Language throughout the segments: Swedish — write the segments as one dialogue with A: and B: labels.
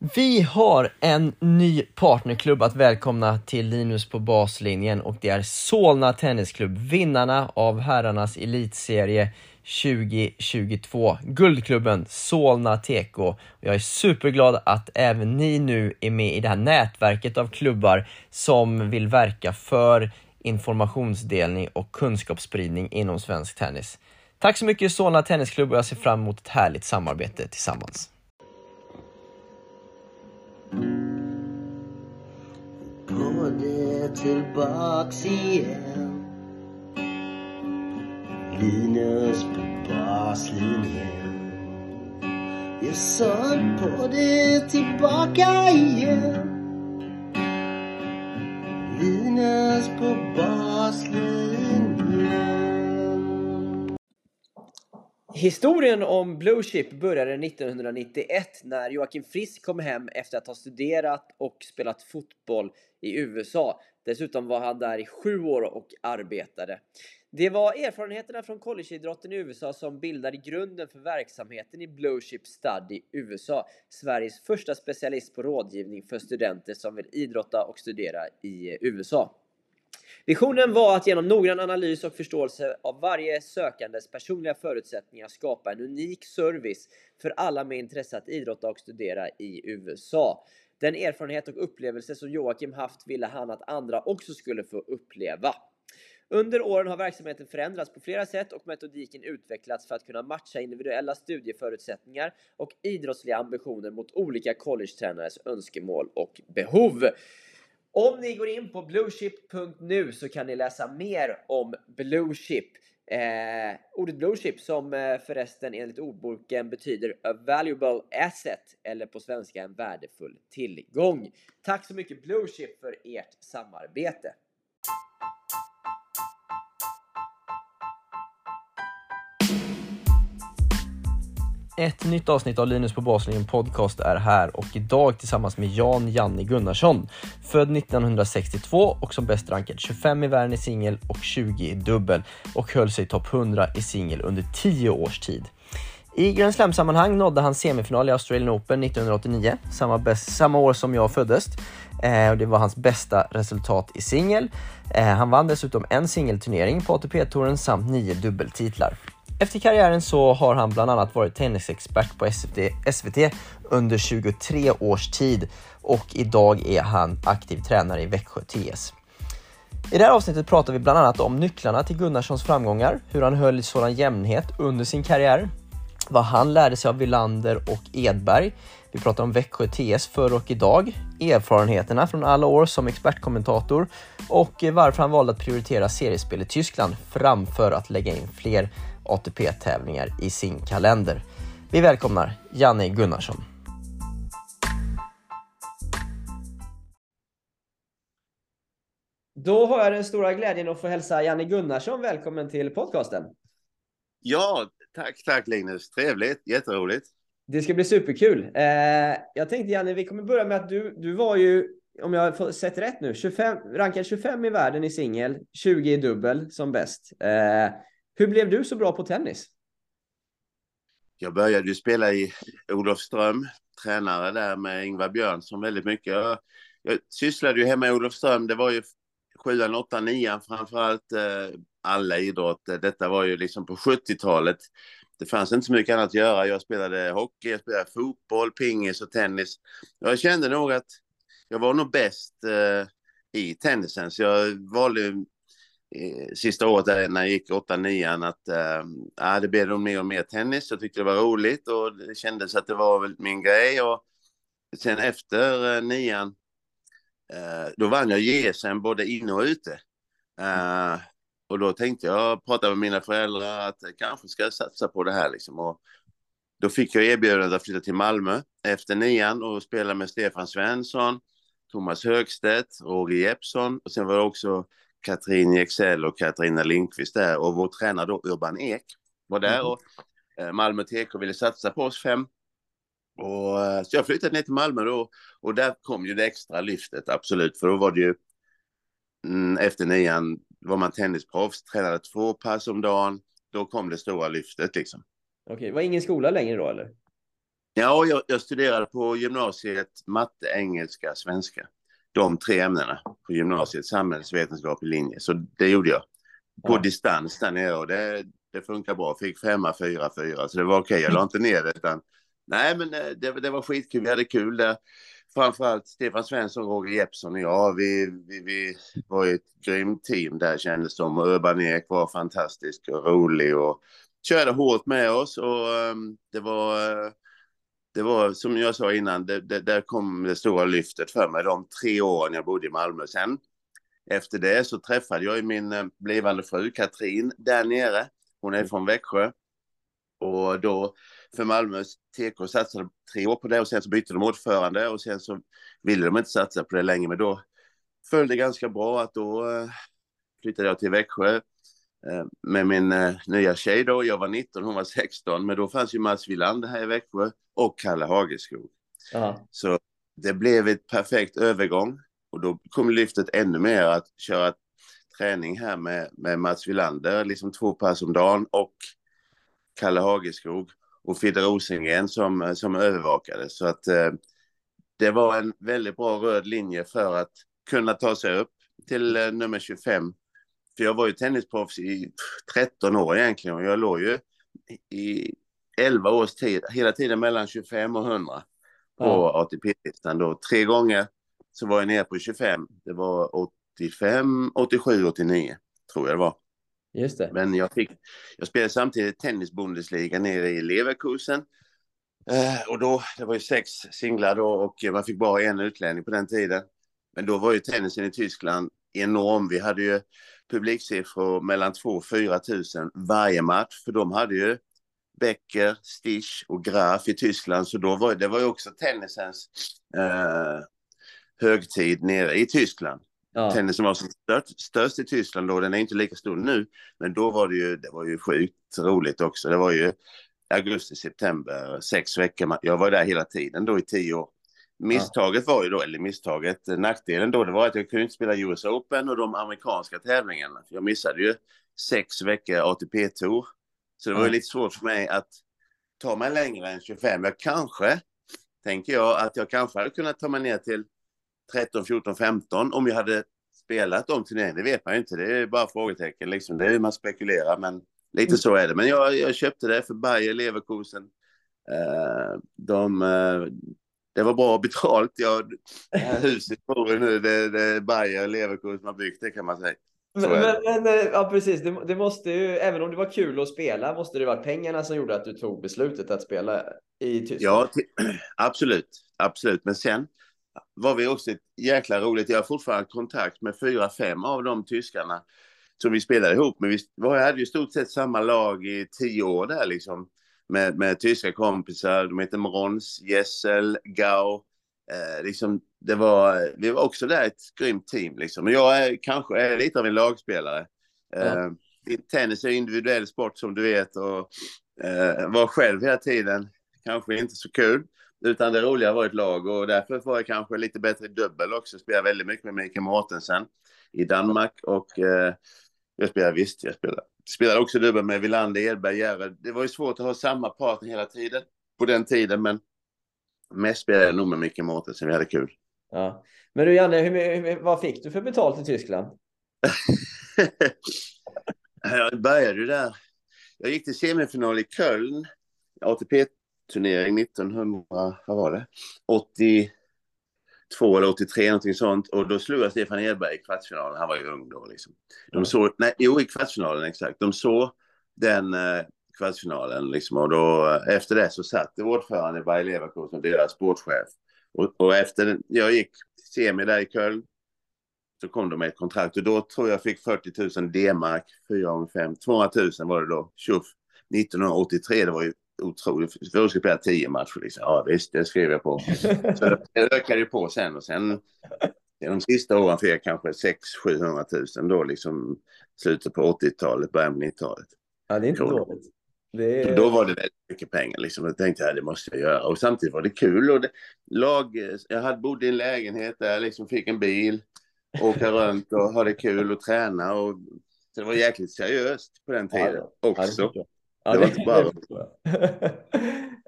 A: Vi har en ny partnerklubb att välkomna till Linus på baslinjen och det är Solna Tennisklubb, vinnarna av herrarnas elitserie 2022. Guldklubben Solna TK. Jag är superglad att även ni nu är med i det här nätverket av klubbar som vill verka för informationsdelning och kunskapsspridning inom svensk tennis. Tack så mycket Solna Tennisklubb och jag ser fram emot ett härligt samarbete tillsammans.
B: På det tillbaks igen? Linus på baslinjen. Jag sa på det tillbaka igen. Linus på baslinjen.
A: Historien om Blue Chip började 1991 när Joakim Frisk kom hem efter att ha studerat och spelat fotboll i USA. Dessutom var han där i sju år och arbetade. Det var erfarenheterna från collegeidrotten i USA som bildade grunden för verksamheten i Blue Chip Study USA, Sveriges första specialist på rådgivning för studenter som vill idrotta och studera i USA. Visionen var att genom noggrann analys och förståelse av varje sökandes personliga förutsättningar skapa en unik service för alla med intresse att idrotta och studera i USA. Den erfarenhet och upplevelse som Joakim haft ville han att andra också skulle få uppleva. Under åren har verksamheten förändrats på flera sätt och metodiken utvecklats för att kunna matcha individuella studieförutsättningar och idrottsliga ambitioner mot olika collegetränares önskemål och behov. Om ni går in på blueship.nu så kan ni läsa mer om Blueship. Eh, ordet Blueship som eh, förresten enligt ordboken betyder a valuable asset eller på svenska en värdefull tillgång. Tack så mycket Blueship för ert samarbete. Ett nytt avsnitt av Linus på baslinjen podcast är här och idag tillsammans med Jan Janni Gunnarsson. Född 1962 och som bäst rankad 25 i världen i singel och 20 i dubbel och höll sig topp 100 i singel under 10 års tid. I Grand Slam-sammanhang nådde han semifinal i Australian Open 1989, samma, bäst, samma år som jag föddes. Eh, och det var hans bästa resultat i singel. Eh, han vann dessutom en singelturnering på ATP-touren samt nio dubbeltitlar. Efter karriären så har han bland annat varit tennisexpert på SVT, SVT under 23 års tid och idag är han aktiv tränare i Växjö TS. I det här avsnittet pratar vi bland annat om nycklarna till Gunnarssons framgångar, hur han höll sådan jämnhet under sin karriär, vad han lärde sig av Villander och Edberg. Vi pratar om Växjö TS förr och idag, erfarenheterna från alla år som expertkommentator och varför han valde att prioritera seriespel i Tyskland framför att lägga in fler ATP-tävlingar i sin kalender. Vi välkomnar Janne Gunnarsson. Då har jag den stora glädjen att få hälsa Janne Gunnarsson välkommen till podcasten.
C: Ja, tack, tack Linus. Trevligt, jätteroligt.
A: Det ska bli superkul. Eh, jag tänkte Janne, vi kommer börja med att du, du var ju, om jag har sett rätt nu, 25, rankad 25 i världen i singel, 20 i dubbel som bäst. Eh, hur blev du så bra på tennis?
C: Jag började ju spela i Olofström, tränare där med Ingvar Björnsson väldigt mycket. Jag, jag sysslade ju hemma i Olofström, det var ju sjuan, åttan, nian framförallt. Eh, alla idrotter. Detta var ju liksom på 70-talet. Det fanns inte så mycket annat att göra. Jag spelade hockey, jag spelade fotboll, pingis och tennis. Jag kände nog att jag var nog bäst eh, i tennisen, så jag valde sista året där när jag gick 8-9 att äh, det blev nog mer och mer tennis. Jag tyckte det var roligt och det kändes att det var väl min grej. Och sen efter äh, nian, äh, då vann jag JSM både inne och ute. Äh, och då tänkte jag, prata med mina föräldrar, att jag kanske ska jag satsa på det här liksom. Och då fick jag erbjudandet att flytta till Malmö efter nian och spela med Stefan Svensson, Thomas Högstedt, Roger Jeppsson och sen var det också Katrin Jexell och Katarina Lindqvist där och vår tränare då Urban Ek var där mm. och eh, Malmö TK ville satsa på oss fem. Och, eh, så jag flyttade ner till Malmö då och där kom ju det extra lyftet absolut för då var det ju mm, efter nian var man tennisproffs, tränade två pass om dagen. Då kom det stora lyftet liksom.
A: Okej, var ingen skola längre då eller?
C: Ja, jag, jag studerade på gymnasiet matte, engelska, svenska. De tre ämnena på gymnasiet, samhällsvetenskaplig linje. Så det gjorde jag. På
A: Ja.
C: distans där nere och det, det funkar bra. Fick femma, fyra, fyra. Så det var okej. Jag la inte ner det. Utan, nej, men eh, det, det var skitkul. Vi hade kul där. Framförallt Stefan Svensson, Roger Jeppsson och jag. Vi, vi, vi var ett grymt team där kändes som. Och Urban Ek var fantastisk och rolig och körde hårt med oss. Och ehm, det var... eh, det var som jag sa innan, det, det, där kom det stora lyftet för mig de tre åren jag bodde i Malmö. Sen efter det så träffade jag min eh, blivande fru Katrin där nere. Hon är från Växjö. Och då för Malmös TK satsade tre år på det och sen så bytte de ordförande och sen så ville de inte satsa på det längre. Men då föll det ganska bra att då eh, flyttade jag till Växjö med min eh, nya tjej då. Jag var 19, hon var 16, men då fanns ju Mats Wilander här i Växjö och Kalle Hageskog.
A: Ja.
C: Så det blev ett perfekt övergång och då kom lyftet ännu mer att köra träning här med, med Mats Wilander, liksom två pass om dagen och Kalle Hageskog och Fidde Rosengren som, som övervakade. Så att eh, det var en väldigt bra röd linje för att kunna ta sig upp till eh, nummer 25. För jag var ju tennisproffs i 13 år egentligen och jag låg ju i 11 års tid, hela tiden mellan 25 och 100 på
A: Ja.
C: ATP-listan då. Tre gånger så var jag nere på 25. Det var 85, 87, 89 tror jag det var.
A: Just det.
C: Men jag, fick, jag spelade samtidigt tennis-Bundesliga nere i Leverkusen. Eh, och då, det var ju sex singlar då och man fick bara en utlänning på den tiden. Men då var ju tennisen i Tyskland enorm. Vi hade ju publiksiffror mellan 2 och 4 tusen varje match. För de hade ju Becker, Stich och Graf i Tyskland. Så då var det var ju också tennisens eh, högtid nere i Tyskland
A: Ja.
C: tennisen var som störst, störst i Tyskland då, den är inte lika stor nu, men då var det ju, det var ju sjukt roligt också. Det var ju augusti, september, sex veckor. Jag var där hela tiden då i tio år. Misstaget var ju då, eller misstaget, nackdelen då, det var att jag kunde inte spela US Open och de amerikanska tävlingarna. Jag missade ju sex veckor ATP-tour. Så det var ju lite svårt för mig att ta mig längre än 25. Jag kanske, tänker jag, att jag kanske hade kunnat ta mig ner till 13, 14, 15 om jag hade spelat de turneringarna. Det vet man ju inte. Det är bara frågetecken. Liksom. Det är man spekulerar, men lite så är det. Men jag, jag köpte det för Bayer Leverkusen. Eh, de, eh, det var bra betalt. Jag, det här huset får vi nu, det, det Bayer Leverkusen har byggt det kan man säga.
A: Men, men, men, ja, precis. Det, det måste ju, även om det var kul att spela, måste det varit pengarna som gjorde att du tog beslutet att spela i Tyskland?
C: Ja, absolut. Absolut. Men sen var vi också ett jäkla roligt. Jag har fortfarande kontakt med fyra, fem av de tyskarna som vi spelade ihop med. Vi hade ju i stort sett samma lag i tio år där liksom. Med, med tyska kompisar. De heter Mrons, Jessel, Gau. Eh, liksom, det var, vi var också där ett grymt team. Liksom. Men jag är, kanske är lite av en lagspelare. Eh, Tennis är individuell sport som du vet. Och eh, var själv hela tiden kanske inte så kul. Utan det roliga var ett lag och därför var jag kanske lite bättre i dubbel också. Spelade väldigt mycket med Mikael Mortensen i Danmark och eh, jag spelade visst, jag spelade. Spelade också dubbel med Wilander, Edberg, Järred. Det var ju svårt att ha samma partner hela tiden på den tiden, men mest spelade jag nog med Mikael Mortensen. Vi hade kul.
A: Ja. Men du Janne, hur, hur, vad fick du för betalt i Tyskland?
C: jag började ju där. Jag gick till semifinal i Köln, ATP-turnering 1900, vad var det? 82 eller 83, någonting sånt. Och då slog jag Stefan Edberg i kvartsfinalen. Han var ju ung då liksom. De såg, nej, jo i kvartsfinalen exakt. De såg den eh, kvartsfinalen liksom. Och då, eh, efter det så satt det ordförande i Bayer Leverkusen, deras sportchef. Och, och efter den- jag gick semi där i Köln så kom de med ett kontrakt och då tror jag fick 40 000 D-mark, 4 gånger 5, 200 000 var det då. Tjoff, 1983, det var ju otroligt. För jag skulle spela 10 matcher liksom. Ja visst, det skrev jag på. Så det ökade ju på sen och sen de sista åren fick jag kanske 600 000 700 000 då liksom slutet på 80-talet, början på 90-talet.
A: Ja, det är inte
C: Kul.
A: dåligt. Det är...
C: Då var det väldigt mycket pengar liksom. Jag tänkte att det måste jag göra. Och samtidigt var det kul. Och det, lag, jag hade bodde i en lägenhet där, liksom fick en bil, åka runt och ha det kul och träna. Och, så det var jäkligt seriöst på den tiden
A: Ja,
C: också.
A: förstår jag.
C: Det var inte bara-.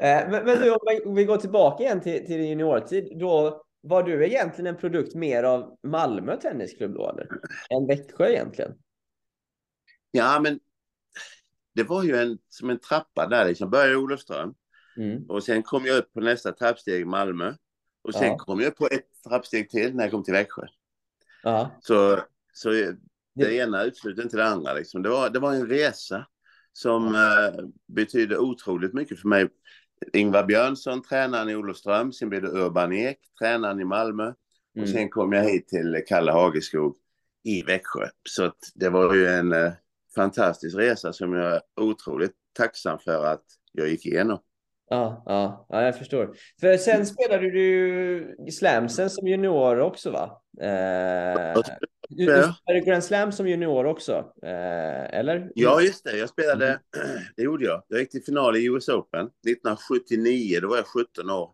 A: Eh, men, men du, om vi går tillbaka igen till, till din juniortid, då var du egentligen en produkt mer av Malmö tennisklubb då, eller? Än Växjö egentligen?
C: Ja, men det var ju en, som en trappa där liksom. Började i Olofström
A: Mm.
C: och sen kom jag upp på nästa trappsteg i Malmö. Och sen
A: Ja.
C: kom jag upp på ett trappsteg till när jag kom till Växjö.
A: Ja.
C: Så, så det
A: Det-
C: ena utesluter inte det andra. Liksom. Det, var, det var en resa som eh, betydde otroligt mycket för mig. Ingvar Björnsson, tränaren i Olofström, sen blev det Urban Ek, tränaren i Malmö. Och
A: Mm.
C: sen kom jag hit till Kalle Hageskog i Växjö. Så det var ju en eh, fantastisk resa som jag är otroligt tacksam för att jag gick igenom.
A: Ja, ja, ja, jag förstår. För sen spelade du i Slamsen som junior också, va? Eh, du, du spelade Grand Slam som junior också, eh, eller?
C: Ja, just det. Jag spelade, det gjorde jag. Jag gick till final i US Open 1979. Då var jag 17 år.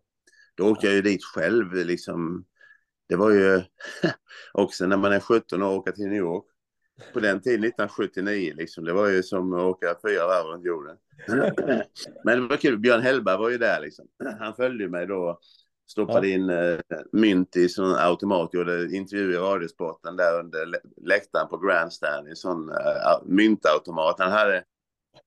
C: Då åkte jag ju dit själv. Liksom. Det var ju också när man är 17 år och åka till New York. På den tiden, 1979, liksom. det var ju som att åka fyra varv runt jorden. Men det var kul. Björn Hellberg var ju där. Liksom. Han följde mig då. Stoppade in eh, mynt i sån automat. Gjorde intervju i Radiosporten där under lä- läktaren på Grandstand i sån eh, myntautomat. Han hade,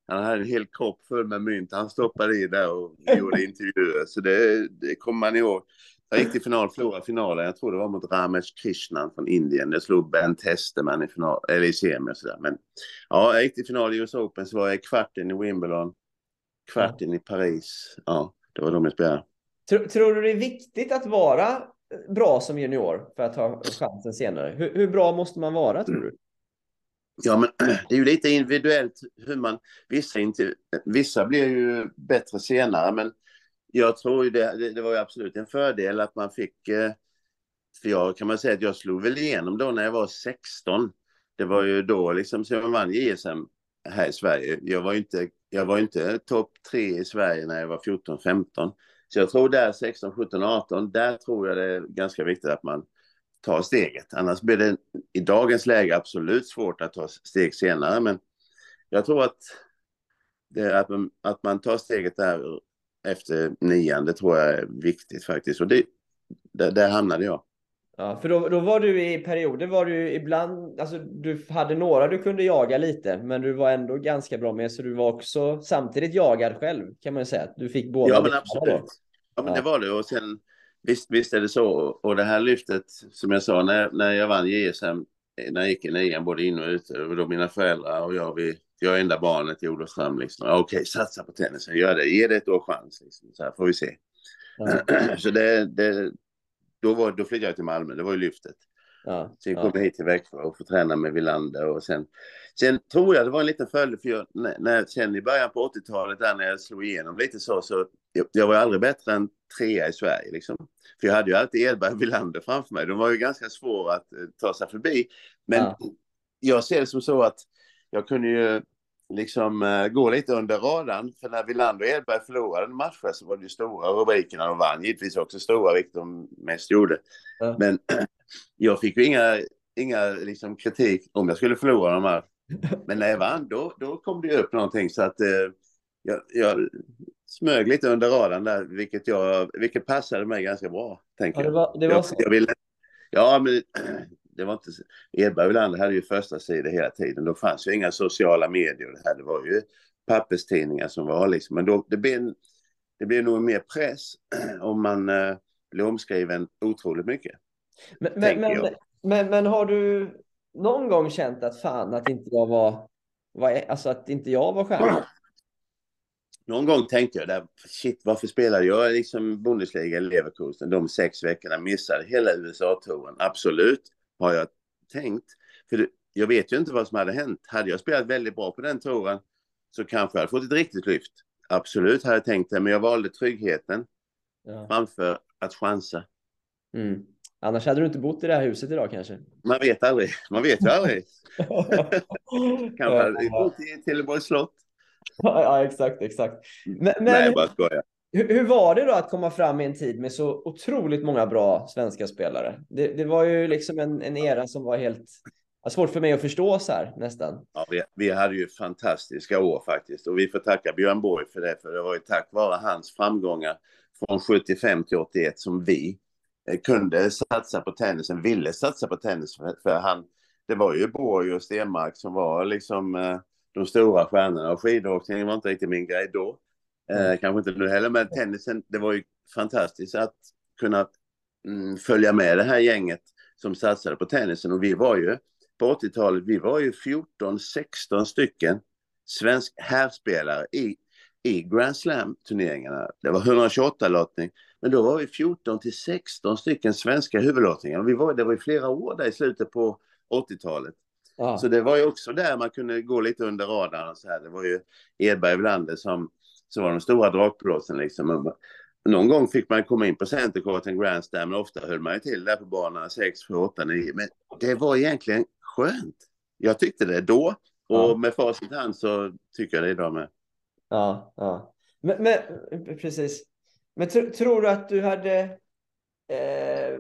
C: han hade en hel kropp full med mynt. Han stoppade i där och gjorde intervjuer. Så det, det kommer man ihåg. Jag gick till final, förlorade finalen. Jag tror det var mot Ramesh Krishnan från Indien. Jag slog Ben Testerman i, final, eller i semi och sådär. Men ja, jag gick till final i US Open. Så var jag i kvarten i Wimbledon. Kvarten i Paris. Ja, det var de jag spelade.
A: Tror, tror du det är viktigt att vara bra som junior för att ha chansen senare? Hur, hur bra måste man vara, tror du?
C: Ja, men det är ju lite individuellt hur man... Vissa, inte, vissa blir ju bättre senare, men jag tror ju det, det, det var ju absolut en fördel att man fick... Eh, för jag kan man säga att jag slog väl igenom då när jag var 16. Det var ju då liksom som jag vann JSM här i Sverige. Jag var ju inte, jag var ju inte topp tre i Sverige när jag var 14, 15. Så jag tror där 16, 17, 18, där tror jag det är ganska viktigt att man tar steget. Annars blir det i dagens läge absolut svårt att ta steg senare. Men jag tror att, det, är att, man, att man tar steget där efter nian, det tror jag är viktigt faktiskt. Och det, där, där hamnade jag.
A: Ja, för då, då var du i perioder var du ibland, alltså du hade några du kunde jaga lite, men du var ändå ganska bra med, så du var också samtidigt jagad själv kan man ju säga. Du fick båda.
C: Ja, men absolut.
A: då.
C: Ja, men det var det. Och sen, visst, visst är det så. Och det här lyftet, som jag sa, när, när jag vann JSM, när jag gick i nian, både in och ute, var då mina föräldrar och jag, vi, jag är enda barnet i Olofström. Liksom. Ja, Okej, satsa på tennisen, gör det, ge det ett år chans. Liksom. Så här får vi se.
A: Ja,
C: så det, det, då, var, då flyttade jag till Malmö, det var ju lyftet.
A: ja,
C: Sen
A: ja.
C: kom jag hit till Växjö och få träna med Wilander och sen, sen tror jag det var en liten följd för jag, när, när, sen i början på 80-talet där när jag slog igenom lite så, så jag, jag var aldrig bättre än trea i Sverige liksom. För jag hade ju alltid Edberg och Wilander framför mig. De var ju ganska svåra att eh, ta sig förbi. Men
A: Ja.
C: jag ser det som så att jag kunde ju liksom eh, gå lite under radarn. För när Wilander och Edberg förlorade en match så var det ju stora rubriker när de vann. Givetvis också stora, vilket de mest gjorde.
A: Ja.
C: Men jag fick ju inga, inga liksom, kritik om jag skulle förlora de här. Men när jag vann, då, då kom det ju upp någonting så att eh, jag, jag smög lite under radarn där, vilket, jag, vilket passade mig ganska bra. Tänker
A: Ja, det
C: jag.
A: var, det var
C: jag,
A: så.
C: jag ville, ja, men det var inte... Edberg och Wilander hade ju första sidor hela tiden. Då fanns ju inga sociala medier. Det, här, det var ju papperstidningar som var liksom. Men då, det, blev, det blev nog mer press om man eh, blev omskriven otroligt mycket.
A: Men, men, men, men, men har du någon gång känt att fan att inte jag var, var alltså att inte jag var stjärna?
C: Någon gång tänkte jag där, shit, varför spelade jag liksom Bundesliga i Leverkusen de sex veckorna, missade hela USA-touren? Absolut, har jag tänkt. För jag vet ju inte vad som hade hänt. Hade jag spelat väldigt bra på den touren så kanske jag hade fått ett riktigt lyft. Absolut hade jag tänkt det, men jag valde tryggheten
A: Ja.
C: framför att chansa.
A: Mm. Annars hade du inte bott i det här huset idag kanske?
C: Man vet aldrig. Man vet ju aldrig. Kanske hade
A: ja,
C: bott i Trelleborgs slott.
A: ja, exakt, exakt. Men, men
C: Nej, jag bara skojar.
A: Hur, hur var det då att komma fram i en tid med så otroligt många bra svenska spelare? Det, det var ju liksom en, en era som var helt har svårt för mig att förstå så här nästan.
C: Ja, vi, vi hade ju fantastiska år faktiskt och vi får tacka Björn Borg för det, för det var ju tack vare hans framgångar från 75 till 81 som vi eh, kunde satsa på tennisen, ville satsa på tennis för, han, det var ju Borg och Stenmark som var liksom eh, de stora stjärnorna och skidåkningen var inte riktigt min grej då. Eh, mm. kanske inte nu heller, men tennisen, det var ju fantastiskt att kunna mm, följa med det här gänget som satsade på tennisen och vi var ju på 80-talet, vi var ju 14-16 stycken svensk herrspelare i, i Grand Slam-turneringarna. Det var 128-lottning, men då var vi 14 till 16 stycken svenska huvudlottningar. Vi var, det var i flera år där i slutet på 80-talet. Ah. Så det var ju också där man kunde gå lite under radarn. Så här. Det var ju Edberg Wlander som, som var de stora dragplåsen. Liksom. Någon gång fick man komma in på centercourten Grand Slam, men ofta höll man ju till där på banorna 6, 7, 8, 9. Men det var egentligen skönt. Jag tyckte det då och ja. med facit i hand så tycker jag det idag med.
A: Ja, ja. Men, men precis. Men tr tror du att du hade eh,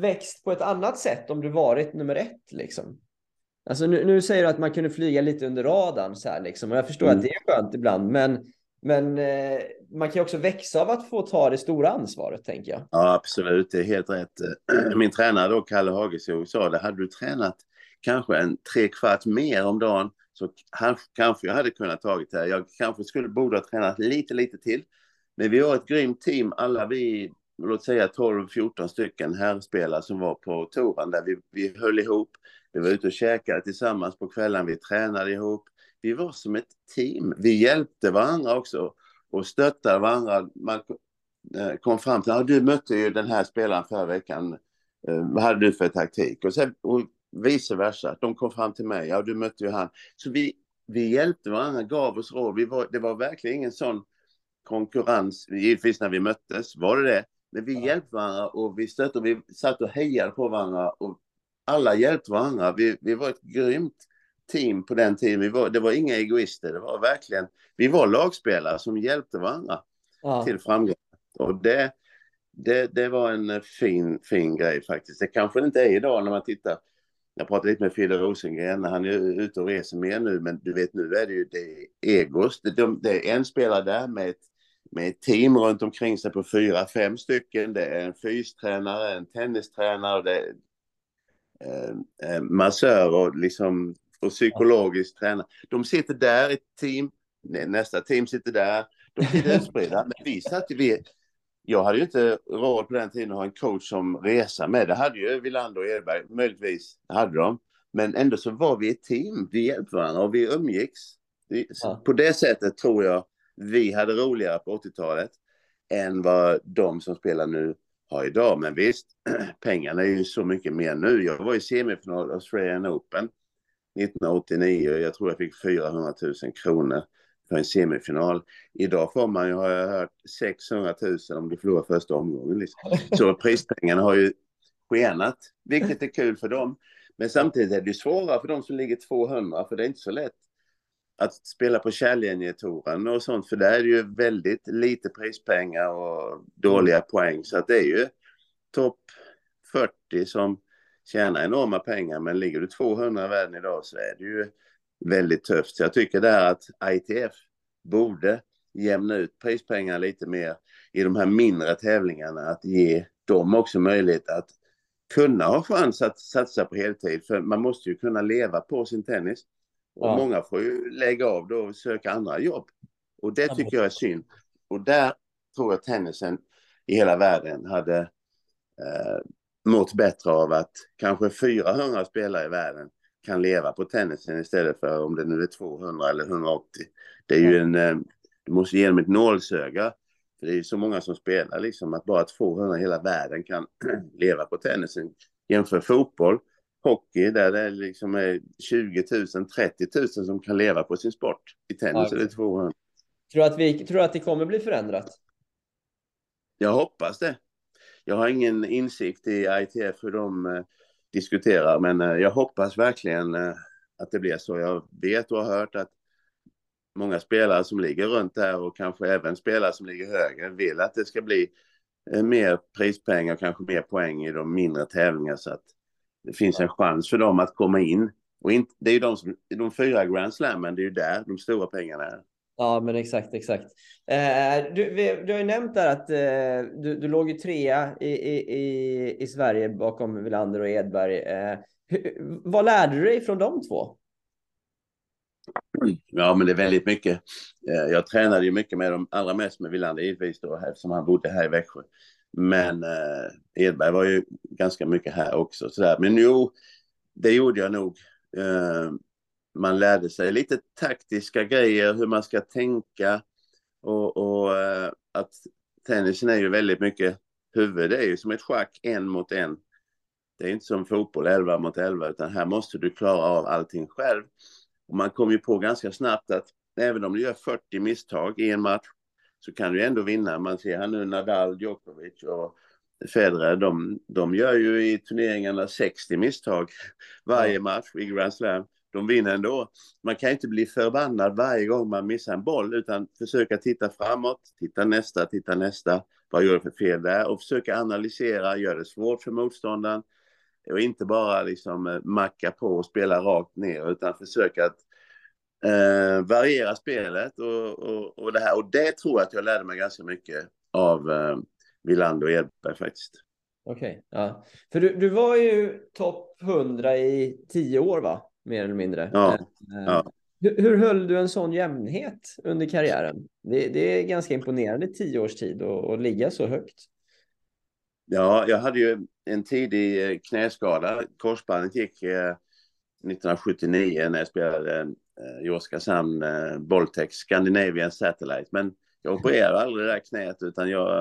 A: växt på ett annat sätt om du varit nummer ett liksom? Alltså nu, nu säger du att man kunde flyga lite under radarn så här liksom. Och jag förstår mm. att det är skönt ibland, men men eh, man kan ju också växa av att få ta det stora ansvaret, tänker jag.
C: Ja, absolut. Det är helt rätt. Min tränare då, Kalle Hageskog, sa det. Hade du tränat kanske en tre kvart mer om dagen så kanske jag hade kunnat tagit det här. Jag kanske skulle borde ha tränat lite, lite till. Men vi var ett grymt team, alla vi, låt säga 12-14 stycken herrspelare som var på touren där vi, vi höll ihop. Vi var ute och käkade tillsammans på kvällen, vi tränade ihop. Vi var som ett team. Vi hjälpte varandra också och stöttade varandra. Man eh, kom fram till, ja, du mötte ju den här spelaren förra veckan. Eh, vad hade du för taktik? Och, sen, och vice versa. De kom fram till mig. Ja, du mötte ju han. Så vi, vi hjälpte varandra, gav oss råd. Vi var, det var verkligen ingen sån konkurrens. Givetvis när vi möttes var det det. Men vi ja. hjälpte varandra och vi stötte vi satt och hejade på varandra. Och alla hjälpte varandra. Vi, vi var ett grymt team på den tiden. Vi var, det var inga egoister. Det var verkligen, vi var lagspelare som hjälpte varandra ja. till framgång. Och det, det, det var en fin, fin grej faktiskt. Det kanske det inte är idag när man tittar jag pratade lite med Fille Rosengren, han är ute och reser mer nu, men du vet nu är det ju det egos. Det, det är en spelare där med ett, med ett team runt omkring sig på fyra, fem stycken. Det är en fystränare, en tennistränare, det är eh, massör och, liksom, och psykologisk tränare. De sitter där i ett team, nästa team sitter där. De sitter utspridda, men vi satt vi, jag hade ju inte råd på den tiden att ha en coach som resa med. Det hade ju Wilander och Edberg, möjligtvis hade de. Men ändå så var vi ett team, vi hjälpte varandra och vi umgicks. Ja. På det sättet tror jag vi hade roligare på 80-talet än vad de som spelar nu har idag. Men visst, pengarna är ju så mycket mer nu. Jag var i semifinal Australian Open 1989 och jag tror jag fick 400 000 kronor för en semifinal. Idag får man ju, har jag hört, 600 000 om du förlorar första omgången. Liksom. Så prispengarna har ju skenat, vilket är kul för dem. Men samtidigt är det svårare för de som ligger 200, för det är inte så lätt att spela på kärlinjetouren och sånt, för där är det ju väldigt lite prispengar och dåliga poäng. Så att det är ju topp 40 som tjänar enorma pengar, men ligger du 200 i världen idag så är det ju väldigt tufft. Så jag tycker där att ITF borde jämna ut prispengar lite mer i de här mindre tävlingarna, att ge dem också möjlighet att kunna ha chans att satsa på heltid. För man måste ju kunna leva på sin tennis. Och ja. många får ju lägga av då och söka andra jobb. Och det tycker jag är synd. Och där tror jag tennisen i hela världen hade eh, mått bättre av att kanske 400 spelare i världen kan leva på tennisen istället för om det nu är 200 eller 180. Det är ju en, eh, du måste ge dem ett nålsöga. För det är ju så många som spelar liksom att bara 200 i hela världen kan leva på tennisen. Jämför fotboll, hockey där det liksom är 20 000, 30 000 som kan leva på sin sport. I tennis ja, är det 200.
A: Tror du att, vi, tror att det kommer bli förändrat?
C: Jag hoppas det. Jag har ingen insikt i ITF hur de eh, diskuterar. Men eh, jag hoppas verkligen eh, att det blir så. Jag vet och har hört att många spelare som ligger runt där och kanske även spelare som ligger högre vill att det ska bli mer prispengar, kanske mer poäng i de mindre tävlingarna så att det finns en chans för dem att komma in. Och inte, det är ju de, som, de fyra Grand Slammen, det är ju där de stora pengarna är.
A: Ja, men exakt, exakt. Eh, du, vi, du har ju nämnt där att eh, du, du låg ju trea i, i, i, i Sverige bakom Wilander och Edberg. Eh, hur, vad lärde du dig från de två?
C: Ja, men det är väldigt mycket. Eh, jag tränade ju mycket med dem, allra mest med Wilander givetvis då, eftersom han bodde här i Växjö. Men eh, Edberg var ju ganska mycket här också. Sådär. Men jo, det gjorde jag nog. Eh, man lärde sig lite taktiska grejer, hur man ska tänka. Och, och eh, att tennisen är ju väldigt mycket huvud. Det är ju som ett schack, en mot en. Det är inte som fotboll, 11 mot 11, utan här måste du klara av allting själv. Och man kom ju på ganska snabbt att även om du gör 40 misstag i en match så kan du ändå vinna. Man ser här nu Nadal, Djokovic och Federer, de, de gör ju i turneringarna 60 misstag varje match i Grand Slam. De vinner ändå. Man kan inte bli förbannad varje gång man missar en boll utan försöka titta framåt, titta nästa, titta nästa. Vad gör jag för fel där? Och försöka analysera, göra det svårt för motståndaren. Och inte bara liksom eh, macka på och spela rakt ner utan försöka att eh, variera spelet och, och, och det här. Och det tror jag att jag lärde mig ganska mycket av eh, Wilander och Edberg faktiskt.
A: Okej, okay, ja. För du, du var ju topp 100 i tio år va? Mer eller mindre.
C: Ja.
A: Eh, ja. Hur, hur höll du en sån jämnhet under karriären? Det, det är ganska imponerande tio års tid att ligga så högt.
C: Ja, jag hade ju en tidig eh, knäskada. Korsbandet gick eh, 1979 när jag spelade eh, i Oskarshamn, eh, Boltex, Scandinavian Satellite. Men jag opererade aldrig det där knät utan jag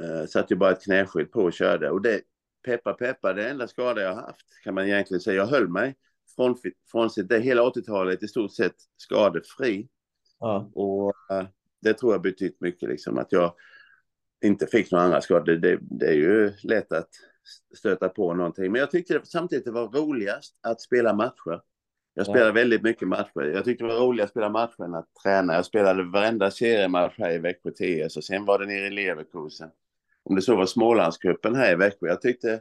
C: eh, satte ju bara ett knäskydd på och körde. Och det, peppa peppa, det enda skada jag har haft kan man egentligen säga. Jag höll mig från, frånsett det hela 80-talet i stort sett skadefri. Ja. Och uh, det tror jag betytt mycket liksom att jag inte fick några andra skador. Det, det, det, är ju lätt att stöta på någonting. Men jag tyckte samtidigt det var roligast att spela matcher. Jag spelade ja. väldigt mycket matcher. Jag tyckte det var roligare att spela matcher än att träna. Jag spelade varenda seriematch här i Växjö TS och sen var det nere i Leverkusen. Om det så var Smålandscupen här i Växjö. Jag tyckte